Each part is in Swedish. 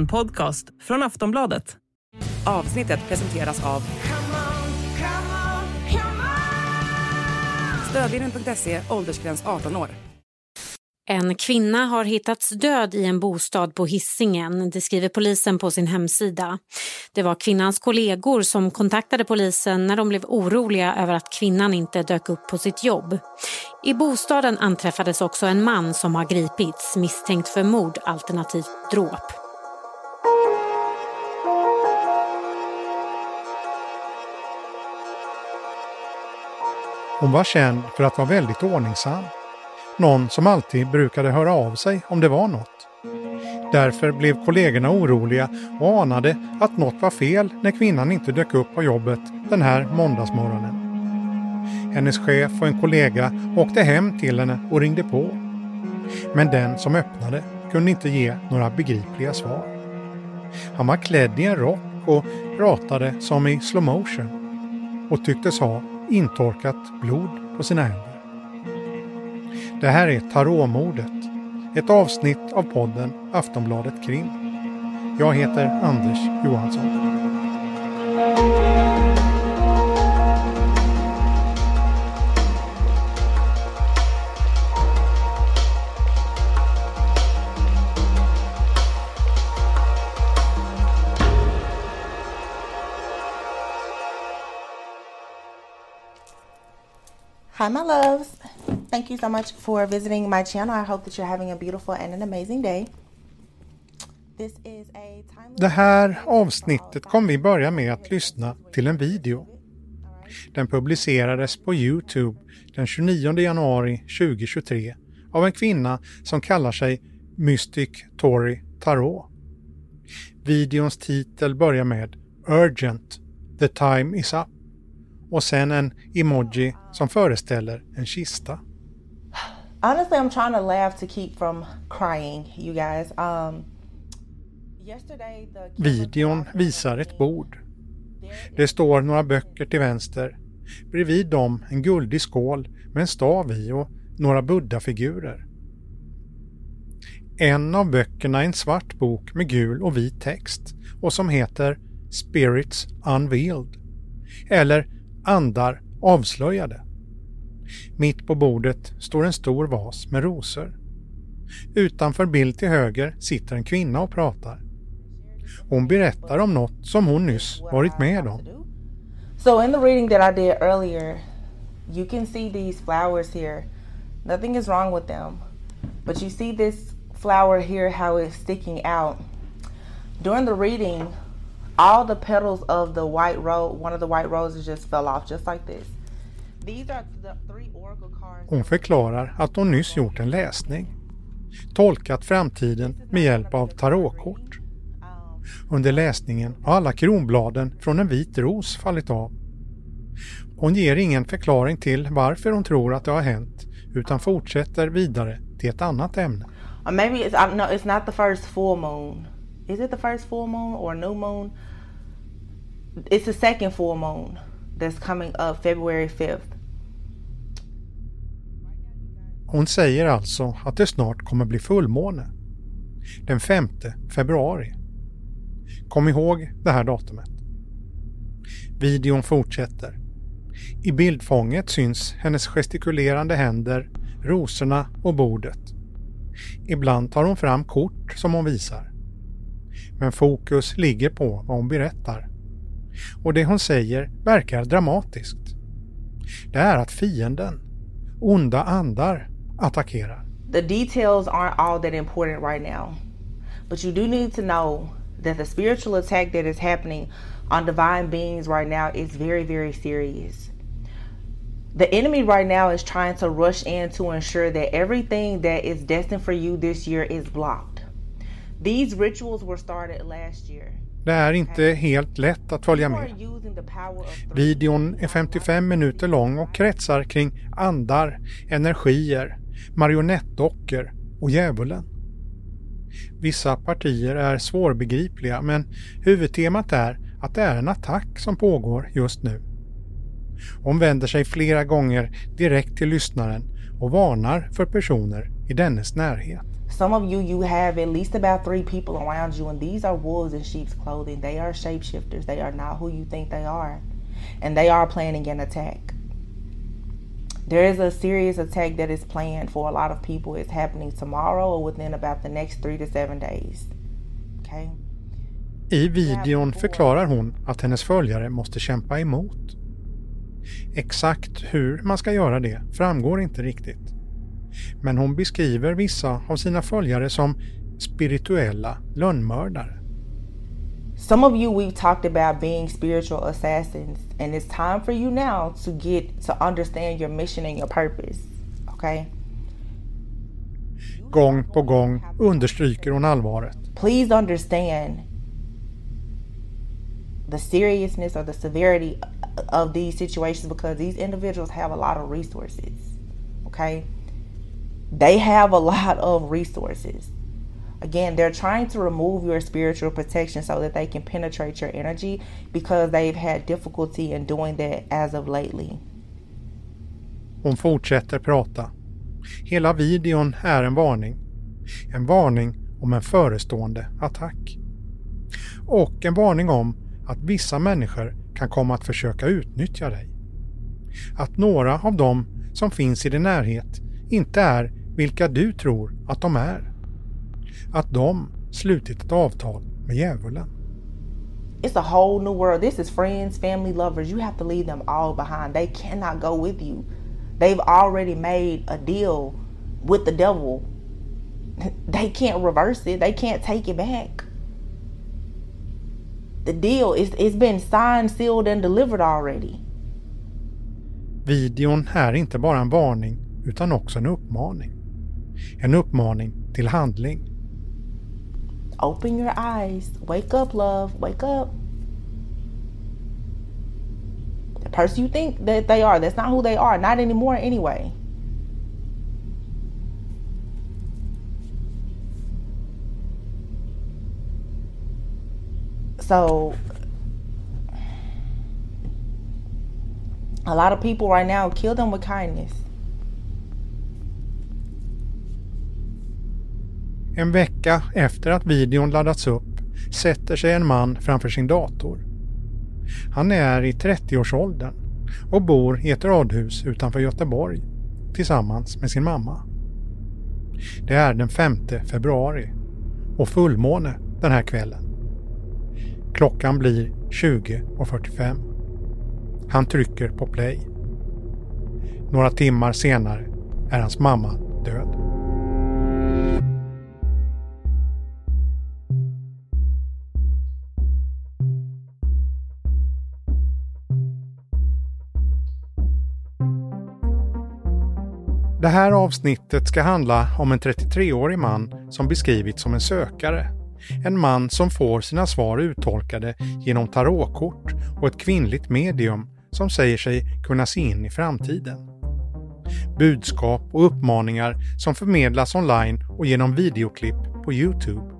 En podcast från Aftonbladet. Avsnittet presenteras av Stödvinnen.se, åldersgräns 18 år. En kvinna har hittats död i en bostad på Hissingen, det skriver polisen på sin hemsida. Det var kvinnans kollegor som kontaktade polisen när de blev oroliga över att kvinnan inte dök upp på sitt jobb. I bostaden anträffades också en man som har gripits misstänkt för mord alternativt dråp. Hon var känd för att vara väldigt ordningsam. Någon som alltid brukade höra av sig om det var något. Därför blev kollegorna oroliga och anade att något var fel när kvinnan inte dök upp på jobbet den här måndagsmorgonen. Hennes chef och en kollega åkte hem till henne och ringde på. Men den som öppnade kunde inte ge några begripliga svar. Han var klädd i en rock och pratade som i slow motion och tycktes ha intorkat blod på sina händer. Det här är Tarotmordet, ett avsnitt av podden Aftonbladet Krim. Jag heter Anders Johansson. Hi, my loves. Thank you so much for visiting my channel. I hope that you're having a beautiful and an amazing day. This is a Det här avsnittet kommer vi börja med att lyssna till en video. Den publicerades på Youtube den 29 januari 2023 av en kvinna som kallar sig Mystic Tori Tarot. Videons titel börjar med Urgent, the time is up och sen en emoji som föreställer en kista. Honestly, I'm trying to laugh to keep from crying, you guys. Um, the Videon visar ett bord. Det står några böcker till vänster. Bredvid dem en guldig skål med en stav i och några buddha-figurer. En av böckerna är en svart bok med gul och vit text och som heter Spirits Unveiled. Eller Andar avslöjade. Mitt på bordet står en stor vas med rosor. Utanför bild till höger sitter en kvinna och pratar. Hon berättar om något som hon nyss varit med om. So in the reading that I did earlier, you can see these flowers here. Nothing is wrong with them. But you see this flower here, how it's sticking out. During the reading, all the petals of the white rose, one of the white roses just fell off just like this. Hon förklarar att hon nyss gjort en läsning. Tolkat framtiden med hjälp av tarotkort. Under läsningen har alla kronbladen från en vit ros fallit av. Hon ger ingen förklaring till varför hon tror att det har hänt utan fortsätter vidare till ett annat ämne. Or maybe it's don't know, it's not the first full moon. Is it the first full moon or new moon? It's the second full moon that's coming up February 5th. Hon säger alltså att det snart kommer bli fullmåne. Den 5 februari. Kom ihåg det här datumet. Videon fortsätter. I bildfånget syns hennes gestikulerande händer, rosorna och bordet. Ibland tar hon fram kort som hon visar. Men fokus ligger på vad hon berättar. Och det hon säger verkar dramatiskt. Det är att fienden, onda andar, attackerar. The details aren't all that important right now. But you do need to know that the spiritual attack that is happening on divine beings right now is very, very serious. The enemy right now is trying to rush in to ensure that everything that is destined for you this year is blocked. These rituals were started last year. Det är inte helt lätt att följa med. Videon är 55 minuter lång och kretsar kring andar, energier, marionettdockor och djävulen. Vissa partier är svårbegripliga men huvudtemat är att det är en attack som pågår just nu. Hon vänder sig flera gånger direkt till lyssnaren och varnar för personer i dennes närhet. Some of you, you have at least about three people around you, and these are wolves in sheep's clothing. They are shapeshifters. They are not who you think they are. And they are planning an attack. There is a serious attack that is planned for a lot of people. It's happening tomorrow or within about the next three to seven days. Okay? I videon förklarar hon att hennes följare måste kämpa emot. Exakt hur man ska göra det framgår inte riktigt. Men hon beskriver vissa av sina följare som spirituella lönnmördare. Some of you we've talked about being spiritual assassins and it's time for you now to get to understand your mission and your purpose. Okay? Gång på gång understryker hon allvaret. Please understand the seriousness or the severity of these situations because these individuals have a lot of resources. Okay? They have a lot of resources. Again, they're trying to remove your spiritual protection so that they can penetrate your energy because they've had difficulty in doing that as of lately. Hon fortsätter prata. Hela videon är en varning. En varning om en förestående attack. Och en varning om att vissa människor kan komma att försöka utnyttja dig. Att några av dem som finns i din närhet inte är vilka du tror att de är. Att de slutit ett avtal med djävulen. It's a whole new world. This is friends, family, lovers. You have to leave them all behind. They cannot go with you. They've already made a deal with the devil. They can't reverse it. They can't take it back. The deal is it's been signed, sealed and delivered already. Videon är inte bara en varning utan också en uppmaning. En uppmaning till handling. Open your eyes. Wake up, love. Wake up. The person you think that they are, that's not who they are. Not anymore, anyway. So, a lot of people right now kill them with kindness. En vecka efter att videon laddats upp sätter sig en man framför sin dator. Han är i 30-årsåldern och bor i ett radhus utanför Göteborg tillsammans med sin mamma. Det är den 5 februari och fullmåne den här kvällen. Klockan blir 20.45. Han trycker på play. Några timmar senare är hans mamma död. Det här avsnittet ska handla om en 33-årig man som beskrivits som en sökare. En man som får sina svar uttolkade genom tarotkort och ett kvinnligt medium som säger sig kunna se in i framtiden. Budskap och uppmaningar som förmedlas online och genom videoklipp på Youtube.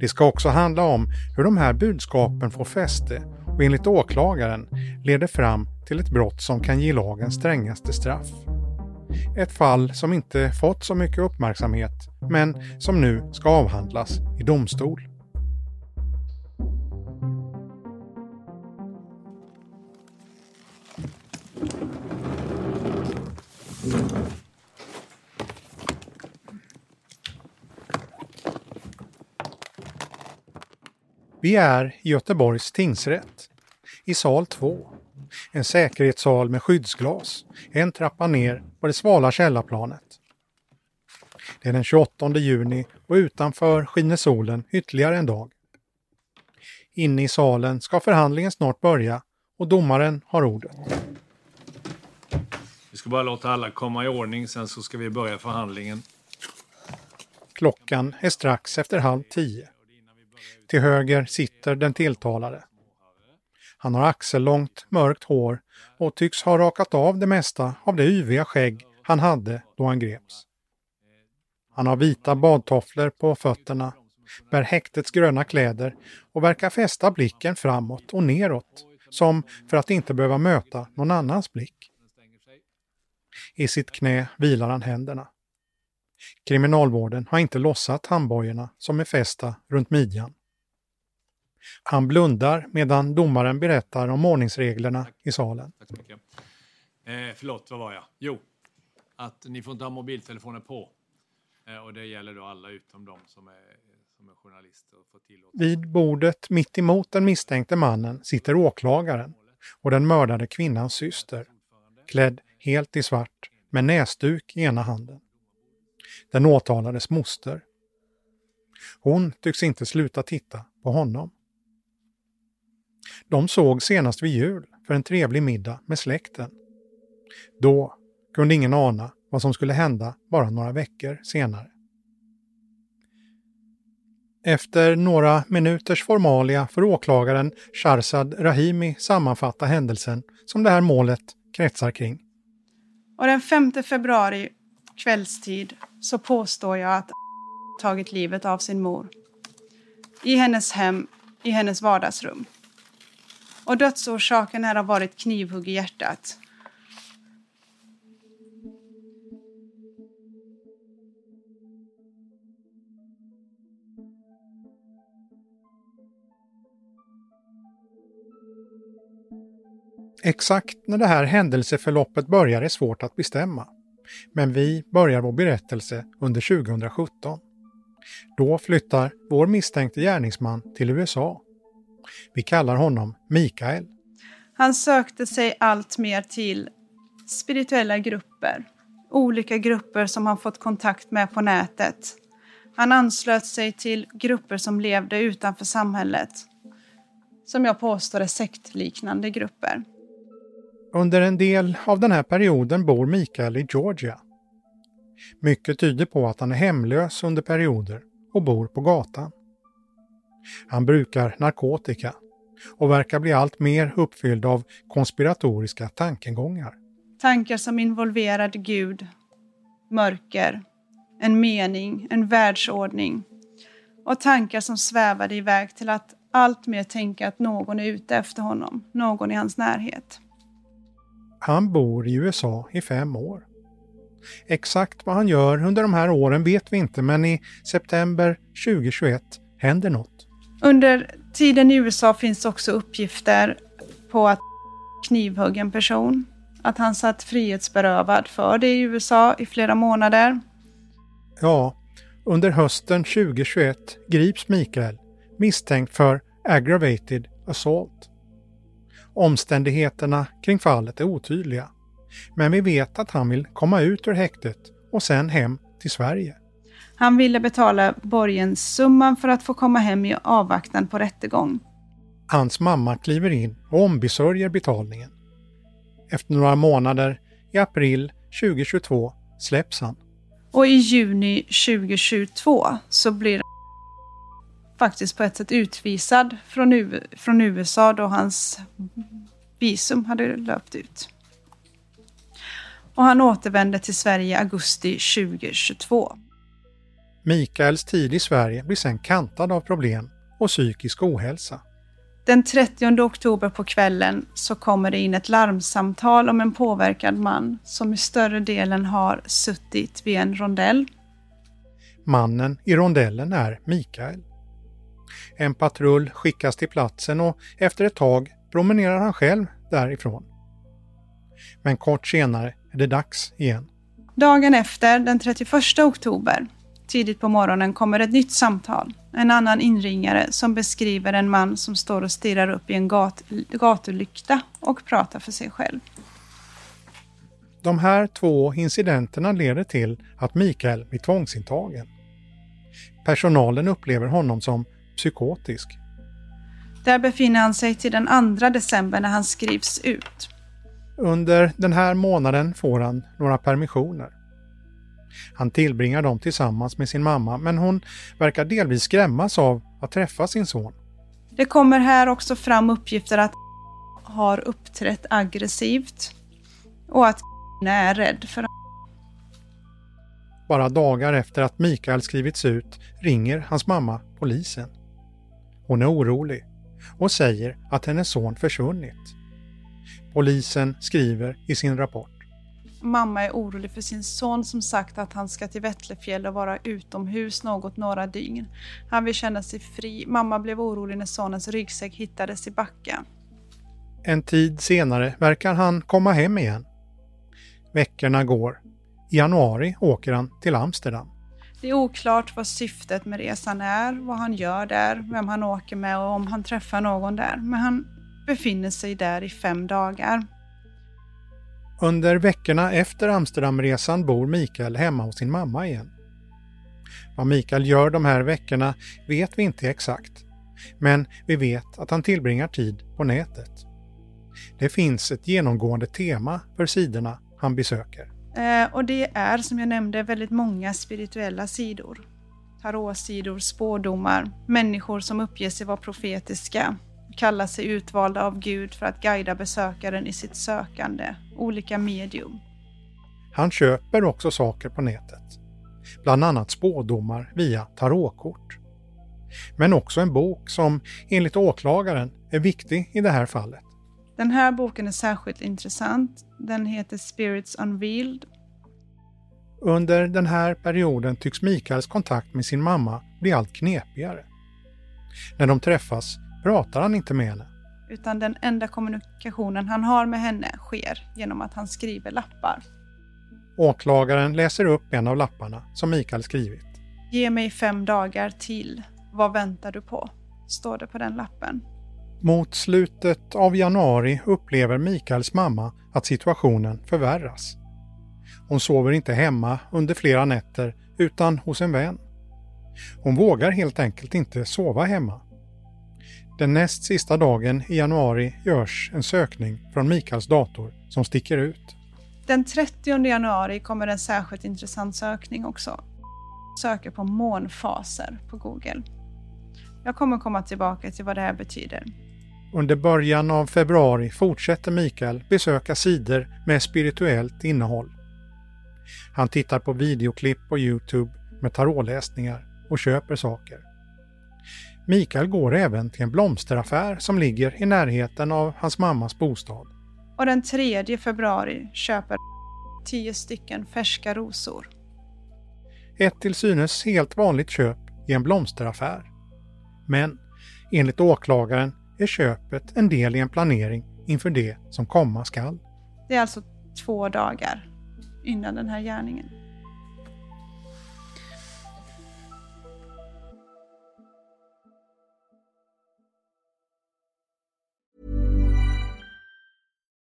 Det ska också handla om hur de här budskapen får fäste och enligt åklagaren leder fram till ett brott som kan ge lagens strängaste straff. Ett fall som inte fått så mycket uppmärksamhet men som nu ska avhandlas i domstol. Vi är i Göteborgs tingsrätt, i sal 2. En säkerhetssal med skyddsglas, en trappa ner på det svala källarplanet. Det är den 28 juni och utanför skiner solen ytterligare en dag. Inne i salen ska förhandlingen snart börja och domaren har ordet. Vi ska bara låta alla komma i ordning, sen så ska vi börja förhandlingen. Klockan är strax efter halv tio. Till höger sitter den tilltalade. Han har axellångt mörkt hår och tycks ha rakat av det mesta av det yviga skägg han hade då han greps. Han har vita badtofflor på fötterna, bär häktets gröna kläder och verkar fästa blicken framåt och neråt, som för att inte behöva möta någon annans blick. I sitt knä vilar han händerna. Kriminalvården har inte lossat handbojorna som är fästa runt midjan. Han blundar medan domaren berättar om ordningsreglerna i salen. Tack så mycket. Eh, förlåt, vad var jag? Jo, att ni får inte ha mobiltelefoner på. Eh, och det gäller då alla utom de som är, som är journalister. Och får tillåtelse. Vid bordet mitt emot den misstänkte mannen sitter åklagaren och den mördade kvinnans syster, klädd helt i svart med näsduk i ena handen. Den åtalades moster. Hon tycks inte sluta titta på honom. De såg senast vid jul för en trevlig middag med släkten. Då kunde ingen ana vad som skulle hända bara några veckor senare. Efter några minuters formalia får åklagaren Sharzad Rahimi sammanfatta händelsen som det här målet kretsar kring. Och den 5 februari kvällstid så påstår jag att tagit livet av sin mor. I hennes hem, i hennes vardagsrum. Och dödsorsaken här har varit knivhugg i hjärtat. Exakt när det här händelseförloppet börjar är svårt att bestämma. Men vi börjar vår berättelse under 2017. Då flyttar vår misstänkte gärningsman till USA. Vi kallar honom Mikael. Han sökte sig allt mer till spirituella grupper. Olika grupper som han fått kontakt med på nätet. Han anslöt sig till grupper som levde utanför samhället. Som jag påstår är sektliknande grupper. Under en del av den här perioden bor Mikael i Georgia. Mycket tyder på att han är hemlös under perioder och bor på gatan. Han brukar narkotika och verkar bli allt mer uppfylld av konspiratoriska tankegångar. Tankar som involverade Gud, mörker, en mening, en världsordning och tankar som svävade iväg till att allt mer tänka att någon är ute efter honom, någon i hans närhet. Han bor i USA i fem år. Exakt vad han gör under de här åren vet vi inte men i september 2021 händer något. Under tiden i USA finns också uppgifter på att knivhugg en person. Att han satt frihetsberövad för det i USA i flera månader. Ja, under hösten 2021 grips Mikael misstänkt för aggravated assault. Omständigheterna kring fallet är otydliga. Men vi vet att han vill komma ut ur häktet och sen hem till Sverige. Han ville betala borgenssumman för att få komma hem i avvaktan på rättegång. Hans mamma kliver in och ombesörjer betalningen. Efter några månader, i april 2022, släpps han. Och i juni 2022 så blir han faktiskt på ett sätt utvisad från, U från USA då hans visum hade löpt ut. Och han återvände till Sverige i augusti 2022. Mikaels tid i Sverige blir sen kantad av problem och psykisk ohälsa. Den 30 oktober på kvällen så kommer det in ett larmsamtal om en påverkad man som i större delen har suttit vid en rondell. Mannen i rondellen är Mikael. En patrull skickas till platsen och efter ett tag promenerar han själv därifrån. Men kort senare är det dags igen. Dagen efter, den 31 oktober, tidigt på morgonen kommer ett nytt samtal. En annan inringare som beskriver en man som står och stirrar upp i en gat gatulykta och pratar för sig själv. De här två incidenterna leder till att Mikael blir tvångsintagen. Personalen upplever honom som psykotisk. Där befinner han sig till den 2 december när han skrivs ut. Under den här månaden får han några permissioner. Han tillbringar dem tillsammans med sin mamma men hon verkar delvis skrämmas av att träffa sin son. Det kommer här också fram uppgifter att har uppträtt aggressivt och att är rädd för Bara dagar efter att Mikael skrivits ut ringer hans mamma polisen. Hon är orolig och säger att hennes son försvunnit. Polisen skriver i sin rapport. Mamma är orolig för sin son som sagt att han ska till Vättlefjäll och vara utomhus något några dygn. Han vill känna sig fri. Mamma blev orolig när sonens ryggsäck hittades i backen. En tid senare verkar han komma hem igen. Veckorna går. I januari åker han till Amsterdam. Det är oklart vad syftet med resan är, vad han gör där, vem han åker med och om han träffar någon där. Men han befinner sig där i fem dagar. Under veckorna efter Amsterdamresan bor Mikael hemma hos sin mamma igen. Vad Mikael gör de här veckorna vet vi inte exakt. Men vi vet att han tillbringar tid på nätet. Det finns ett genomgående tema för sidorna han besöker. Eh, och det är som jag nämnde väldigt många spirituella sidor. Tarotsidor, spådomar, människor som uppger sig vara profetiska, kallar sig utvalda av Gud för att guida besökaren i sitt sökande, olika medium. Han köper också saker på nätet. Bland annat spådomar via tarotkort. Men också en bok som enligt åklagaren är viktig i det här fallet. Den här boken är särskilt intressant. Den heter Spirits Unveiled. Under den här perioden tycks Mikaels kontakt med sin mamma bli allt knepigare. När de träffas pratar han inte med henne. Utan den enda kommunikationen han har med henne sker genom att han skriver lappar. Åklagaren läser upp en av lapparna som Mikael skrivit. Ge mig fem dagar till. Vad väntar du på? Står det på den lappen. Mot slutet av januari upplever Mikaels mamma att situationen förvärras. Hon sover inte hemma under flera nätter utan hos en vän. Hon vågar helt enkelt inte sova hemma. Den näst sista dagen i januari görs en sökning från Mikaels dator som sticker ut. Den 30 januari kommer en särskilt intressant sökning också. Söker på månfaser på Google. Jag kommer komma tillbaka till vad det här betyder. Under början av februari fortsätter Mikael besöka sidor med spirituellt innehåll. Han tittar på videoklipp på Youtube med tarotläsningar och köper saker. Mikael går även till en blomsteraffär som ligger i närheten av hans mammas bostad. Och den 3 februari köper 10 stycken färska rosor. Ett till synes helt vanligt köp i en blomsteraffär. Men enligt åklagaren är köpet en del i en planering inför det som komma skall. Det är alltså två dagar innan den här gärningen.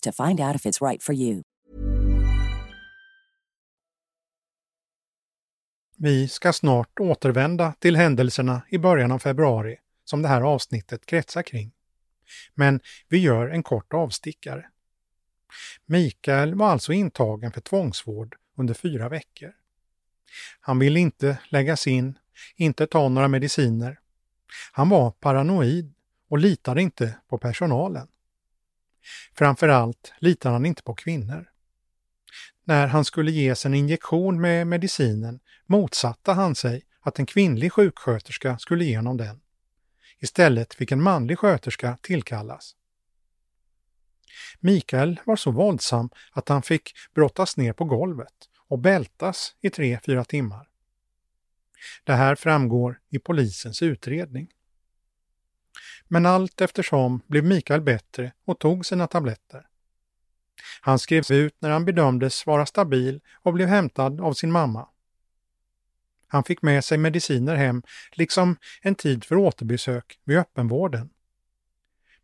to find out if it's right for you. Vi ska snart återvända till händelserna i början av februari som det här avsnittet kretsar kring. Men vi gör en kort avstickare. Mikael var alltså intagen för tvångsvård under fyra veckor. Han ville inte läggas in, inte ta några mediciner. Han var paranoid och litade inte på personalen. Framförallt litar han inte på kvinnor. När han skulle ges en injektion med medicinen motsatte han sig att en kvinnlig sjuksköterska skulle ge honom den. Istället fick en manlig sköterska tillkallas. Mikael var så våldsam att han fick brottas ner på golvet och bältas i tre, fyra timmar. Det här framgår i polisens utredning. Men allt eftersom blev Mikael bättre och tog sina tabletter. Han skrevs ut när han bedömdes vara stabil och blev hämtad av sin mamma. Han fick med sig mediciner hem, liksom en tid för återbesök vid öppenvården.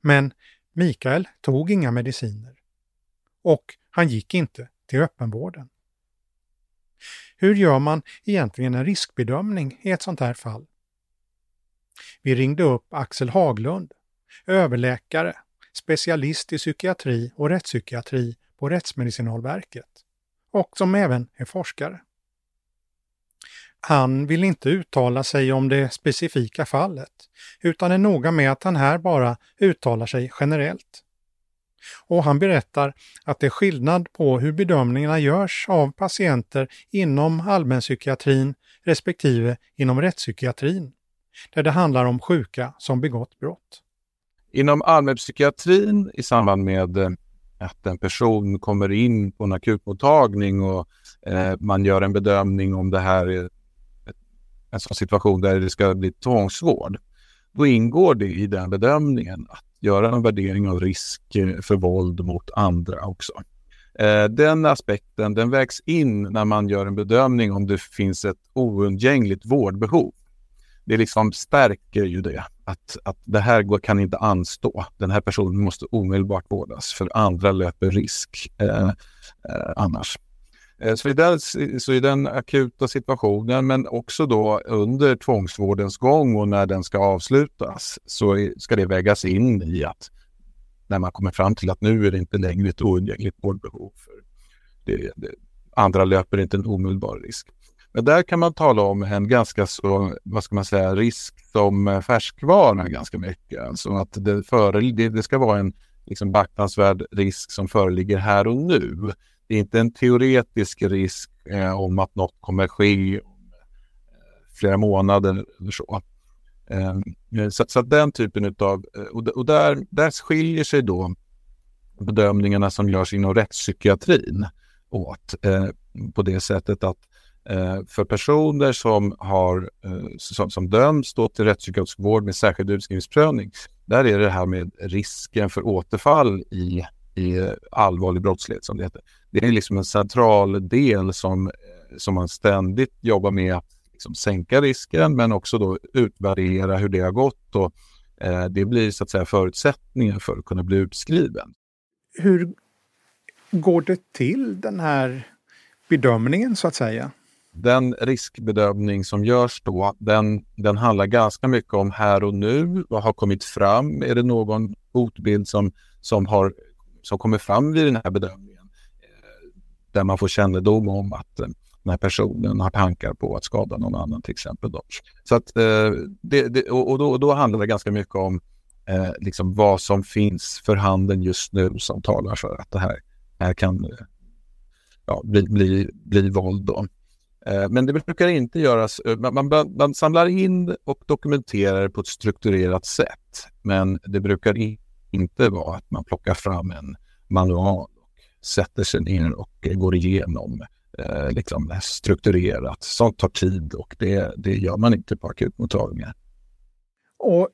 Men Mikael tog inga mediciner. Och han gick inte till öppenvården. Hur gör man egentligen en riskbedömning i ett sånt här fall? Vi ringde upp Axel Haglund, överläkare, specialist i psykiatri och rättspsykiatri på Rättsmedicinalverket och som även är forskare. Han vill inte uttala sig om det specifika fallet, utan är noga med att han här bara uttalar sig generellt. Och han berättar att det är skillnad på hur bedömningarna görs av patienter inom allmänpsykiatrin respektive inom rättspsykiatrin, där det handlar om sjuka som begått brott. Inom allmänpsykiatrin i samband med eh, att en person kommer in på en akutmottagning och eh, man gör en bedömning om det här är en sån situation där det ska bli tvångsvård. Då ingår det i den bedömningen att göra en värdering av risk eh, för våld mot andra också. Eh, den aspekten den vägs in när man gör en bedömning om det finns ett oundgängligt vårdbehov. Det liksom stärker ju det, att, att det här kan inte anstå. Den här personen måste omedelbart vårdas för andra löper risk eh, eh, annars. Eh, så i, den, så i den akuta situationen, men också då under tvångsvårdens gång och när den ska avslutas, så ska det vägas in i att när man kommer fram till att nu är det inte längre ett oundgängligt vårdbehov. För det, det, andra löper inte en omedelbar risk. Men där kan man tala om en ganska så, vad ska man säga, risk som eh, färskvara ganska mycket. Alltså att det, före, det, det ska vara en liksom beaktansvärd risk som föreligger här och nu det är inte en teoretisk risk eh, om att något kommer ske om eh, flera månader eller så. Eh, så, så den typen av, eh, och, och där, där skiljer sig då bedömningarna som görs inom rättspsykiatrin åt eh, på det sättet att Eh, för personer som, har, eh, som, som döms då till rättspsykiatrisk vård med särskild utskrivningsprövning, där är det här med risken för återfall i i allvarlig brottslighet som det heter. Det är liksom en central del som, eh, som man ständigt jobbar med att liksom sänka risken men också då utvärdera hur det har gått och eh, det blir så att säga förutsättningen för att kunna bli utskriven. Hur går det till den här bedömningen så att säga? Den riskbedömning som görs då, den, den handlar ganska mycket om här och nu. Vad har kommit fram? Är det någon hotbild som, som har som kommer fram vid den här bedömningen. Eh, där man får kännedom om att eh, den här personen har tankar på att skada någon annan till exempel. Då. Så att, eh, det, det, och då, då, handlar det ganska mycket om liksom vad som finns för handen just nu som talar för att det här, här kan ja, bli, bli, bli våld. Då. Eh, men det brukar inte göras, eh, man, man, man, samlar in och dokumenterar på ett strukturerat sätt. Men det brukar inte vara att man plockar fram en manual och sätter sig ner och eh, går igenom eh, liksom strukturerat. Sånt tar tid och det, det gör man inte på akutmottagningar. Och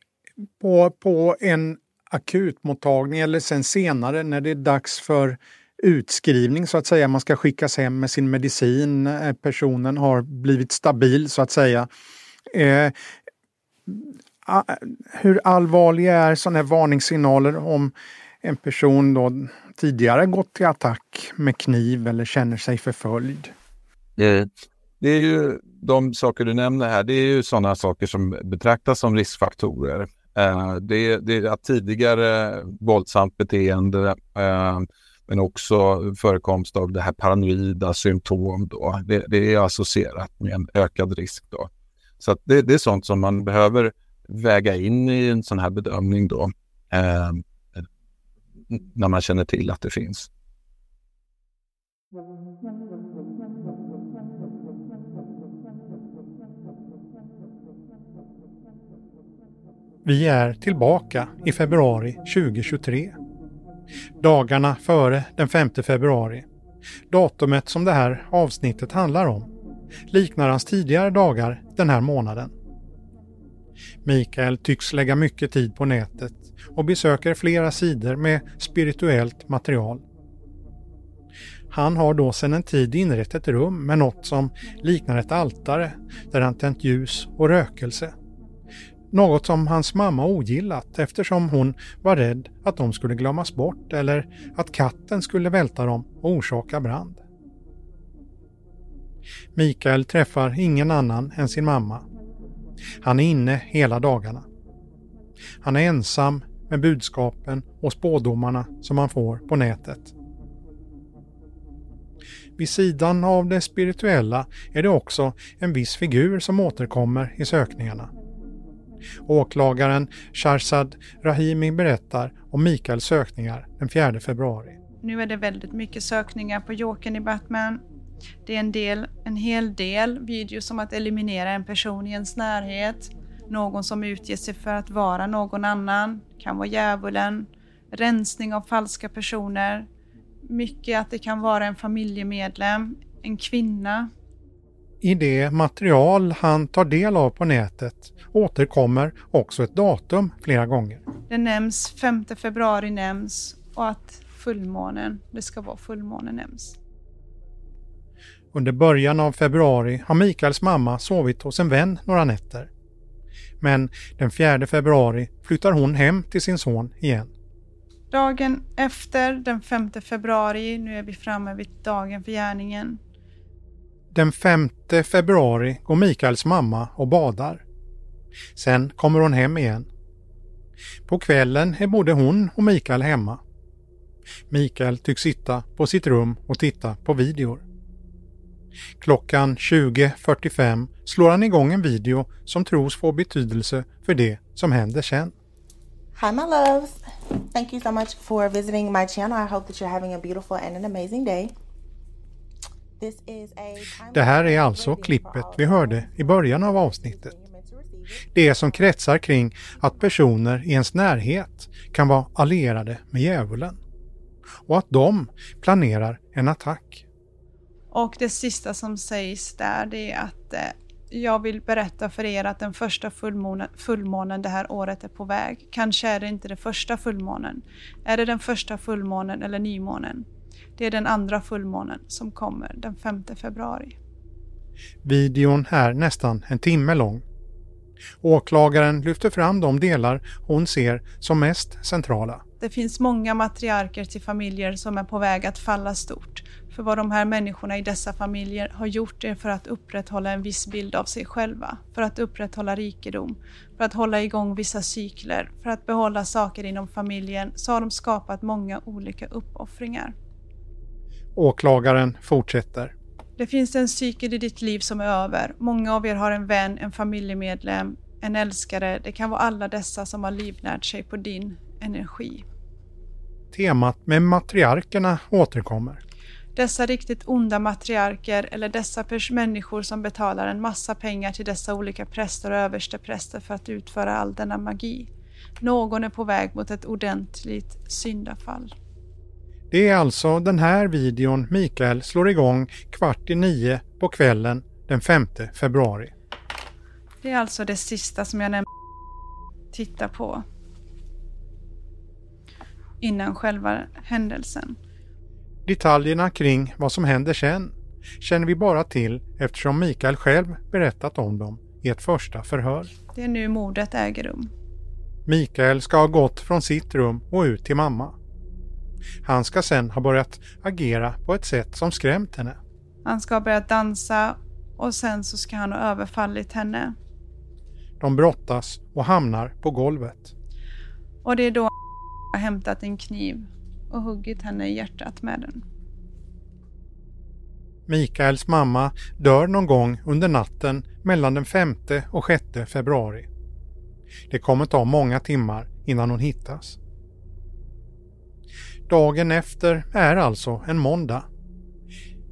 på, på en akutmottagning eller sen senare när det är dags för utskrivning så att säga, man ska skickas hem med sin medicin, eh, personen har blivit stabil så att säga. Eh, hur allvarliga är sådana här varningssignaler om en person då tidigare gått till attack med kniv eller känner sig förföljd? Det, det är ju de saker du nämner här, det är ju sådana saker som betraktas som riskfaktorer. Uh, det, det är tidigare våldsamt beteende eh, men också förekomst av det här paranoida symptom. Då. Det, det är associerat med en ökad risk. Då. Så det, det, är sånt som man behöver väga in i en sån här bedömning då. Eh, när man känner till att det finns. Vi är tillbaka i februari 2023. Dagarna före den 5 februari. Datumet som det här avsnittet handlar om liknar hans tidigare dagar den här månaden. Mikael tycks lägga mycket tid på nätet och besöker flera sidor med spirituellt material. Han har då sedan en tid inrett ett rum med något som liknar ett altare där han tänt ljus och rökelse. Något som hans mamma ogillat eftersom hon var rädd att de skulle glömmas bort eller att katten skulle välta dem och orsaka brand. Mikael träffar ingen annan än sin mamma. Han är inne hela dagarna. Han är ensam med budskapen och spådomarna som han får på nätet. Vid sidan av det spirituella är det också en viss figur som återkommer i sökningarna. Åklagaren Sharzad Rahimi berättar om Mikaels sökningar den 4 februari. Nu är det väldigt mycket sökningar på Jokern i Batman. Det är en, del, en hel del videos om att eliminera en person i ens närhet. Någon som utger sig för att vara någon annan. Kan vara djävulen. Rensning av falska personer. Mycket att det kan vara en familjemedlem, en kvinna. I det material han tar del av på nätet återkommer också ett datum flera gånger. Det nämns 5 februari nämns och att fullmånen, det ska vara fullmånen nämns. Under början av februari har Mikaels mamma sovit hos en vän några nätter. Men den 4 februari flyttar hon hem till sin son igen. Dagen efter, den 5 februari, nu är vi framme vid dagen för gärningen. Den 5 februari går Mikaels mamma och badar. Sen kommer hon hem igen. På kvällen är både hon och Mikael hemma. Mikael tycks sitta på sitt rum och titta på videor. Klockan 20.45 slår han igång en video som tros få betydelse för det som händer sen. Hi, my loves. Thank you so much for visiting my channel. I hope that you're having a beautiful and an amazing day. Det här är alltså klippet vi hörde i början av avsnittet. Det som kretsar kring att personer i ens närhet kan vara allierade med djävulen. Och att de planerar en attack. Och det sista som sägs där det är att eh, jag vill berätta för er att den första fullmånen, fullmånen det här året är på väg. Kanske är det inte den första fullmånen. Är det den första fullmånen eller nymånen? Det är den andra fullmånen som kommer den 5 februari. Videon är nästan en timme lång. Åklagaren lyfter fram de delar hon ser som mest centrala. Det finns många matriarker till familjer som är på väg att falla stort. För vad de här människorna i dessa familjer har gjort är för att upprätthålla en viss bild av sig själva, för att upprätthålla rikedom, för att hålla igång vissa cykler, för att behålla saker inom familjen så har de skapat många olika uppoffringar. Åklagaren fortsätter. Det finns en cykel i ditt liv som är över. Många av er har en vän, en familjemedlem, en älskare. Det kan vara alla dessa som har livnärt sig på din energi. Temat med matriarkerna återkommer. Dessa riktigt onda matriarker eller dessa människor som betalar en massa pengar till dessa olika präster och överstepräster för att utföra all denna magi. Någon är på väg mot ett ordentligt syndafall. Det är alltså den här videon Mikael slår igång kvart i nio på kvällen den 5 februari. Det är alltså det sista som jag nämnde titta på innan själva händelsen. Detaljerna kring vad som händer sen känner vi bara till eftersom Mikael själv berättat om dem i ett första förhör. Det är nu mordet äger rum. Mikael ska ha gått från sitt rum och ut till mamma. Han ska sen ha börjat agera på ett sätt som skrämt henne. Han ska ha börjat dansa och sen så ska han ha överfallit henne. De brottas och hamnar på golvet. Och det är då har hämtat en kniv och huggit henne i hjärtat med den. Mikaels mamma dör någon gång under natten mellan den 5 och 6 februari. Det kommer ta många timmar innan hon hittas. Dagen efter är alltså en måndag.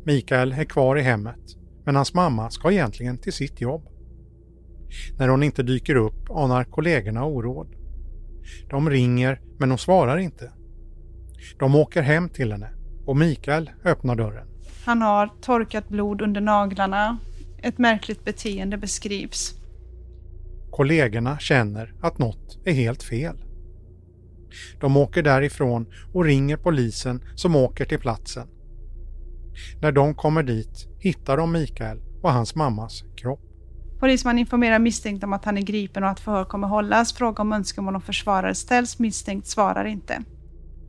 Mikael är kvar i hemmet, men hans mamma ska egentligen till sitt jobb. När hon inte dyker upp anar kollegorna oråd. De ringer, men hon svarar inte. De åker hem till henne och Mikael öppnar dörren. Han har torkat blod under naglarna. Ett märkligt beteende beskrivs. Kollegorna känner att något är helt fel. De åker därifrån och ringer polisen som åker till platsen. När de kommer dit hittar de Mikael och hans mammas kropp. Polisman informerar misstänkt om att han är gripen och att förhör kommer hållas. Fråga om önskemål om försvarare ställs. Misstänkt svarar inte.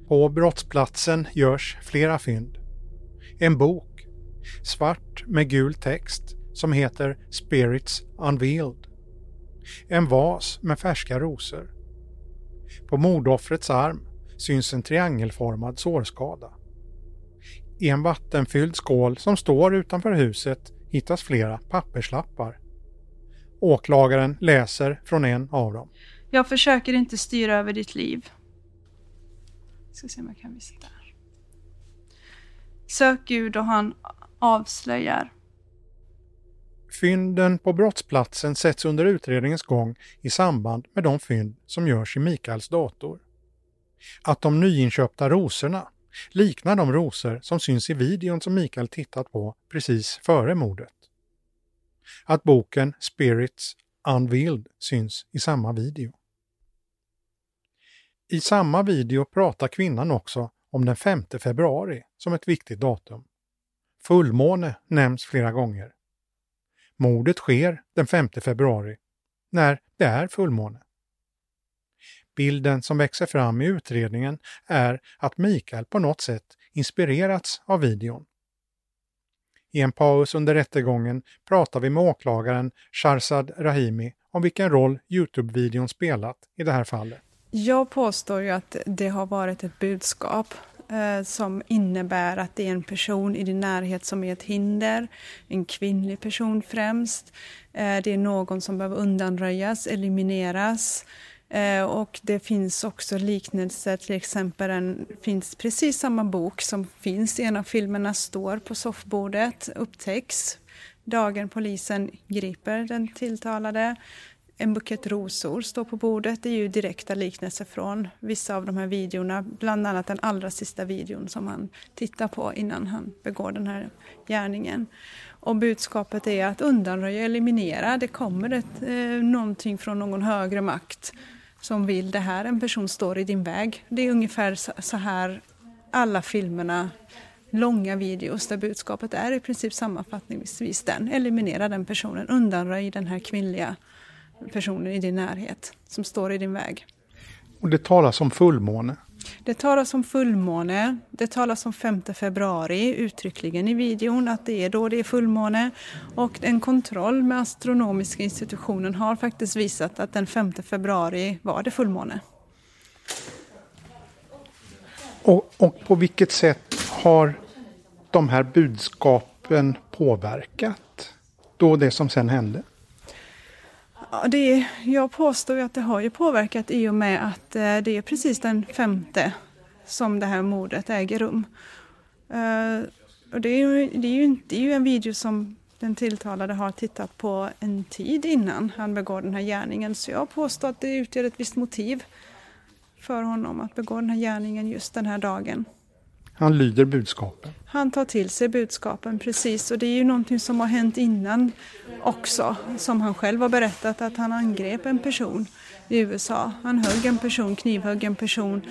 På brottsplatsen görs flera fynd. En bok, svart med gul text, som heter Spirits Unveiled. En vas med färska rosor. På mordoffrets arm syns en triangelformad sårskada. I en vattenfylld skål som står utanför huset hittas flera papperslappar. Åklagaren läser från en av dem. Jag försöker inte styra över ditt liv. Jag ska se om jag kan visa där. Sök Gud och han avslöjar. Fynden på brottsplatsen sätts under utredningens gång i samband med de fynd som görs i Mikaels dator. Att de nyinköpta rosorna liknar de rosor som syns i videon som Mikael tittat på precis före mordet. Att boken Spirits Unveiled syns i samma video. I samma video pratar kvinnan också om den 5 februari som ett viktigt datum. Fullmåne nämns flera gånger. Mordet sker den 5 februari, när det är fullmåne. Bilden som växer fram i utredningen är att Mikael på något sätt inspirerats av videon. I en paus under rättegången pratar vi med åklagaren Sharzad Rahimi om vilken roll Youtube-videon spelat i det här fallet. Jag påstår ju att det har varit ett budskap Eh, som innebär att det är en person i din närhet som är ett hinder, en kvinnlig person främst. Eh, det är någon som behöver undanröjas, elimineras. Eh, och det finns också liknelser, till exempel en, finns precis samma bok som finns i en av filmerna, står på soffbordet, upptäcks dagen polisen griper den tilltalade. En bukett rosor står på bordet. Det är ju direkta liknelser från vissa av de här videorna, bland annat den allra sista videon som han tittar på innan han begår den här gärningen. Och budskapet är att undanröja, eliminera. Det kommer ett, eh, någonting från någon högre makt som vill det här. En person står i din väg. Det är ungefär så här alla filmerna, långa videos där budskapet är i princip sammanfattningsvis den. Eliminera den personen, undanröj den här kvinnliga personen i din närhet som står i din väg. Och det talas om fullmåne. Det talas om fullmåne, det talas om 5 februari uttryckligen i videon att det är då det är fullmåne. Och en kontroll med astronomiska institutionen har faktiskt visat att den 5 februari var det fullmåne. Och, och på vilket sätt har de här budskapen påverkat då det som sen hände? Ja, det, jag påstår att det har ju påverkat i och med att eh, det är precis den femte som det här mordet äger rum. Eh, och det är, ju, det, är ju, det är ju en video som den tilltalade har tittat på en tid innan han begår den här gärningen. Så jag påstår att det utgör ett visst motiv för honom att begå den här gärningen just den här dagen. Han lyder budskapen. Han tar till sig budskapen, precis. Och det är ju någonting som har hänt innan också, som han själv har berättat, att han angrep en person i USA. Han högg en person, knivhögg en person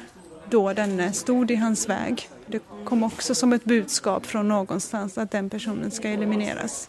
då denne stod i hans väg. Det kom också som ett budskap från någonstans att den personen ska elimineras.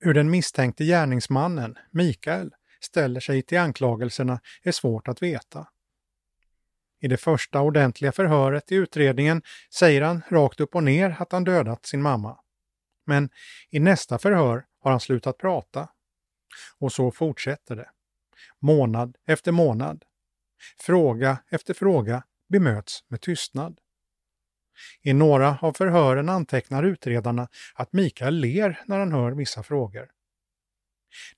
Hur den misstänkte gärningsmannen, Mikael, ställer sig till anklagelserna är svårt att veta. I det första ordentliga förhöret i utredningen säger han rakt upp och ner att han dödat sin mamma. Men i nästa förhör har han slutat prata. Och så fortsätter det. Månad efter månad. Fråga efter fråga bemöts med tystnad. I några av förhören antecknar utredarna att Mikael ler när han hör vissa frågor.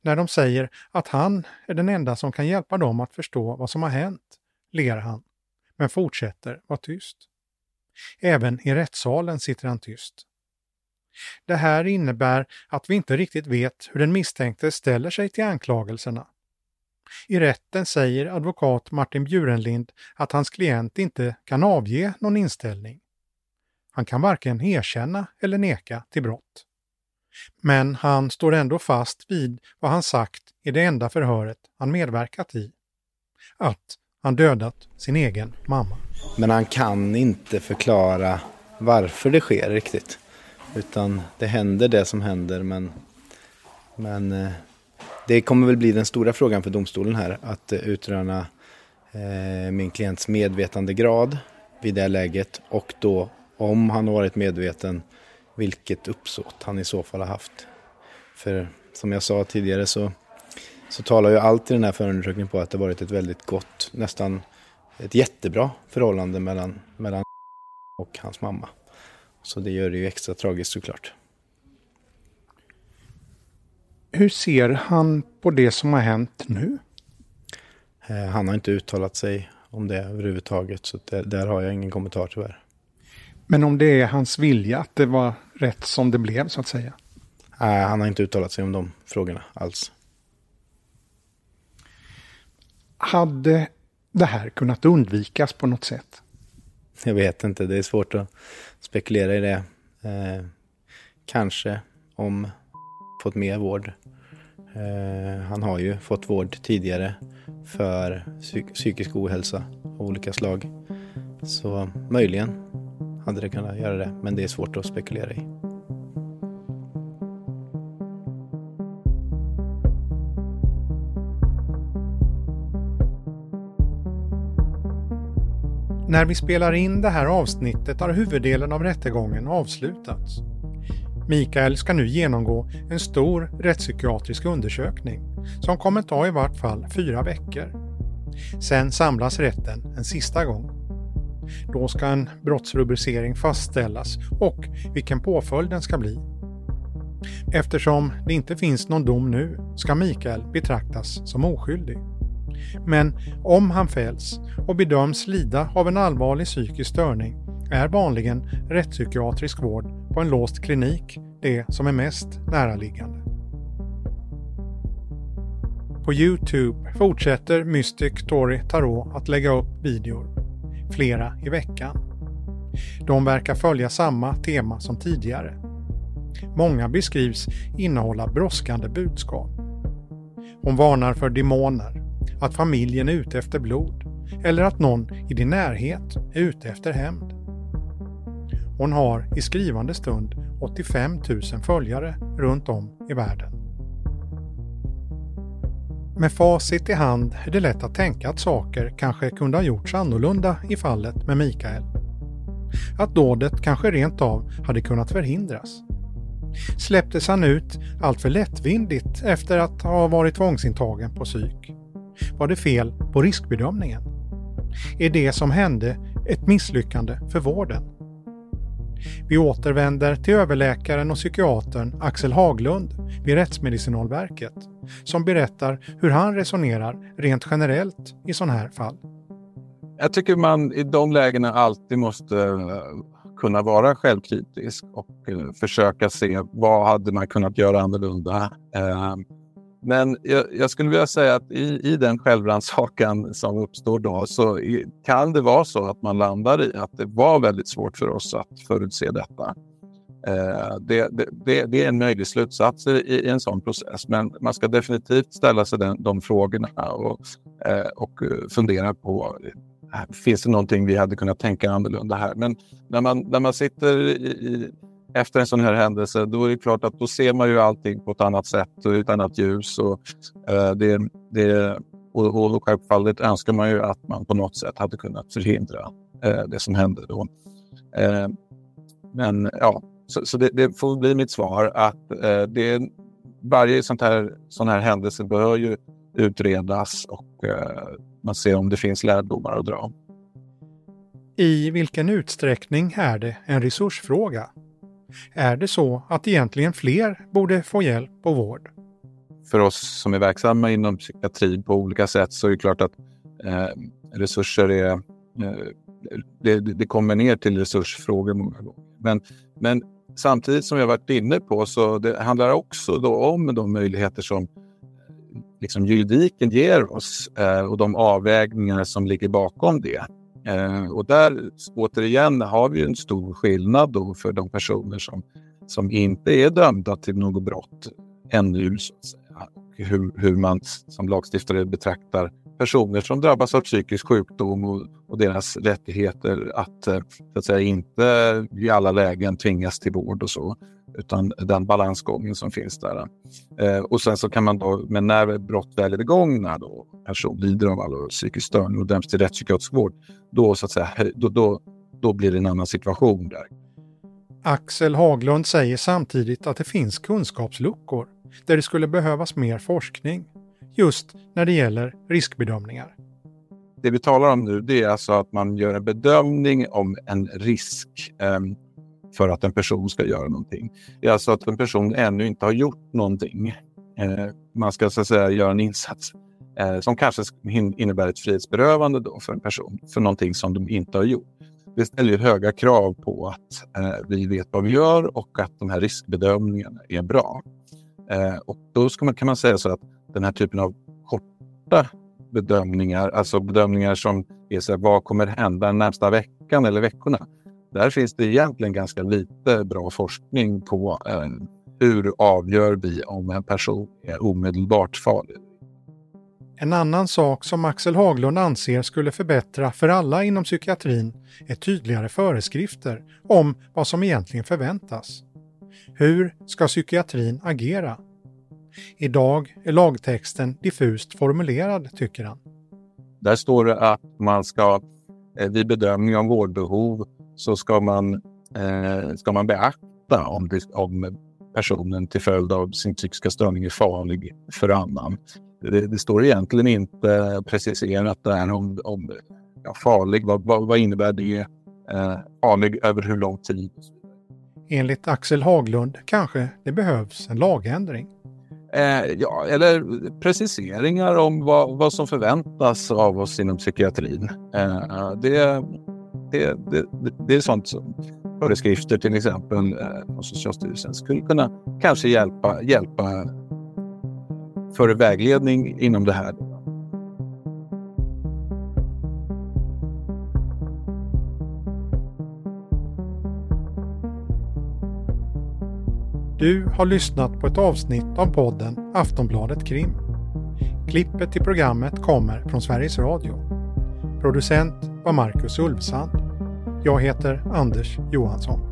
När de säger att han är den enda som kan hjälpa dem att förstå vad som har hänt, ler han, men fortsätter vara tyst. Även i rättssalen sitter han tyst. Det här innebär att vi inte riktigt vet hur den misstänkte ställer sig till anklagelserna. I rätten säger advokat Martin Bjurenlind att hans klient inte kan avge någon inställning. Han kan varken erkänna eller neka till brott. Men han står ändå fast vid vad han sagt i det enda förhöret han medverkat i. Att han dödat sin egen mamma. Men han kan inte förklara varför det sker riktigt. Utan det händer det som händer men, men eh, det kommer väl bli den stora frågan för domstolen här. Att eh, utröna eh, min klients medvetandegrad vid det läget och då om han har varit medveten vilket uppsåt han i så fall har haft. För som jag sa tidigare så, så talar ju allt i den här förundersökningen på att det varit ett väldigt gott, nästan ett jättebra förhållande mellan, mellan och hans mamma. Så det gör det ju extra tragiskt såklart. Hur ser han på det som har hänt nu? Eh, han har inte uttalat sig om det överhuvudtaget, så där, där har jag ingen kommentar tyvärr. Men om det är hans vilja att det var rätt som det blev så att säga? Nej, han har inte uttalat sig om de frågorna alls. Hade det här kunnat undvikas på något sätt? Jag vet inte, det är svårt att spekulera i det. Eh, kanske om fått mer vård. Eh, han har ju fått vård tidigare för psyk psykisk ohälsa av olika slag. Så möjligen hade det kunnat göra det, men det är svårt att spekulera i. När vi spelar in det här avsnittet har huvuddelen av rättegången avslutats. Mikael ska nu genomgå en stor rättspsykiatrisk undersökning som kommer ta i vart fall fyra veckor. Sen samlas rätten en sista gång. Då ska en brottsrubricering fastställas och vilken påföljd den ska bli. Eftersom det inte finns någon dom nu ska Mikael betraktas som oskyldig. Men om han fälls och bedöms lida av en allvarlig psykisk störning är vanligen rättspsykiatrisk vård på en låst klinik det som är mest näraliggande. På Youtube fortsätter Mystic Tori Tarot att lägga upp videor, flera i veckan. De verkar följa samma tema som tidigare. Många beskrivs innehålla brådskande budskap. Hon varnar för demoner, att familjen är ute efter blod eller att någon i din närhet är ute efter hämnd. Hon har i skrivande stund 85 000 följare runt om i världen. Med facit i hand är det lätt att tänka att saker kanske kunde ha gjorts annorlunda i fallet med Mikael. Att dådet kanske rent av hade kunnat förhindras. Släpptes han ut alltför lättvindigt efter att ha varit tvångsintagen på psyk? Var det fel på riskbedömningen? Är det som hände ett misslyckande för vården? Vi återvänder till överläkaren och psykiatern Axel Haglund vid Rättsmedicinalverket som berättar hur han resonerar rent generellt i sådana här fall. Jag tycker man i de lägena alltid måste eh, kunna vara självkritisk och eh, försöka se vad hade man kunnat göra annorlunda. Eh, men jag, jag, skulle vilja säga att i, i den självrannsakan som uppstår då så kan det vara så att man landar i att det var väldigt svårt för oss att förutse detta. Eh, det, det, det, är en möjlig slutsats i, i, en sån process, men man ska definitivt ställa sig den, de frågorna och, eh, och eh, fundera på eh, Finns det någonting vi hade kunnat tänka annorlunda här? Men när man, när man sitter i, efter en sån här händelse, då är det klart att då ser man ju allting på ett annat sätt och ett annat ljus. Och, eh, det, det, och, och självfallet önskar man ju att man på något sätt hade kunnat förhindra eh, det som hände då. Eh, men ja, så, så det, det, får bli mitt svar att eh, det, varje sånt här, sån här händelse bör ju utredas och eh, man ser om det finns lärdomar att dra. I vilken utsträckning är det en resursfråga? Är det så att egentligen fler borde få hjälp och vård? för oss som är verksamma inom psykiatrin på olika sätt så är det klart att eh, resurser är... Eh, det, det, kommer ner till resursfrågor många gånger. Men, men samtidigt som jag varit inne på så det handlar också då om de möjligheter som liksom juridiken ger oss eh, och de avvägningar som ligger bakom det. Eh, och där återigen har vi en stor skillnad då för de personer som, som inte är dömda till något brott ännu. Så att säga. Och hur, hur man som lagstiftare betraktar personer som drabbas av psykisk sjukdom och, och deras rättigheter att, eh, så att säga, inte i alla lägen tvingas till vård och så. Utan den balansgången som finns där. Eh, och sen så kan man då, men när brott väl är begångna då person lider av allvarlig psykisk störning och döms till rättspsykiatrisk vård, då, så att säga, då, då, då blir det en annan situation där. Axel Haglund säger samtidigt att det finns kunskapsluckor där det skulle behövas mer forskning just när det gäller riskbedömningar. Det vi talar om nu det är alltså att man gör en bedömning om en risk eh, för att en person ska göra någonting. Det är alltså att en person ännu inte har gjort någonting. Eh, man ska så att säga göra en insats eh, som kanske innebär ett frihetsberövande då för en person för någonting som de inte har gjort. Det ställer höga krav på att eh, vi vet vad vi gör och att de här riskbedömningarna är bra. Eh, och då man, kan man säga så att den här typen av korta bedömningar, alltså bedömningar som är så här, vad kommer hända den närmsta veckan eller veckorna? Där finns det egentligen ganska lite bra forskning på eh, hur avgör vi om en person är omedelbart farlig. En annan sak som Axel Haglund anser skulle förbättra för alla inom psykiatrin är tydligare föreskrifter om vad som egentligen förväntas. Hur ska psykiatrin agera? Idag är lagtexten diffust formulerad, tycker han. Där står det att man ska eh, vid bedömning av vårdbehov så ska man, eh, ska man beakta om, det, om personen till följd av sin psykiska störning är farlig för annan. Det, det står egentligen inte preciserat där om, om ja, farlig, vad, vad, vad innebär det? Eh, farlig över hur lång tid? Enligt Axel Haglund kanske det behövs en lagändring. Eh, ja, eller preciseringar om vad, vad som förväntas av oss inom psykiatrin. Eh, det, det, det, det är sånt som föreskrifter till exempel eh, från Socialstyrelsen skulle kunna kanske hjälpa, hjälpa för vägledning inom det här. Du har lyssnat på ett avsnitt av podden Aftonbladet Krim. Klippet till programmet kommer från Sveriges Radio. Producent var Marcus Ulfsand. Jag heter Anders Johansson.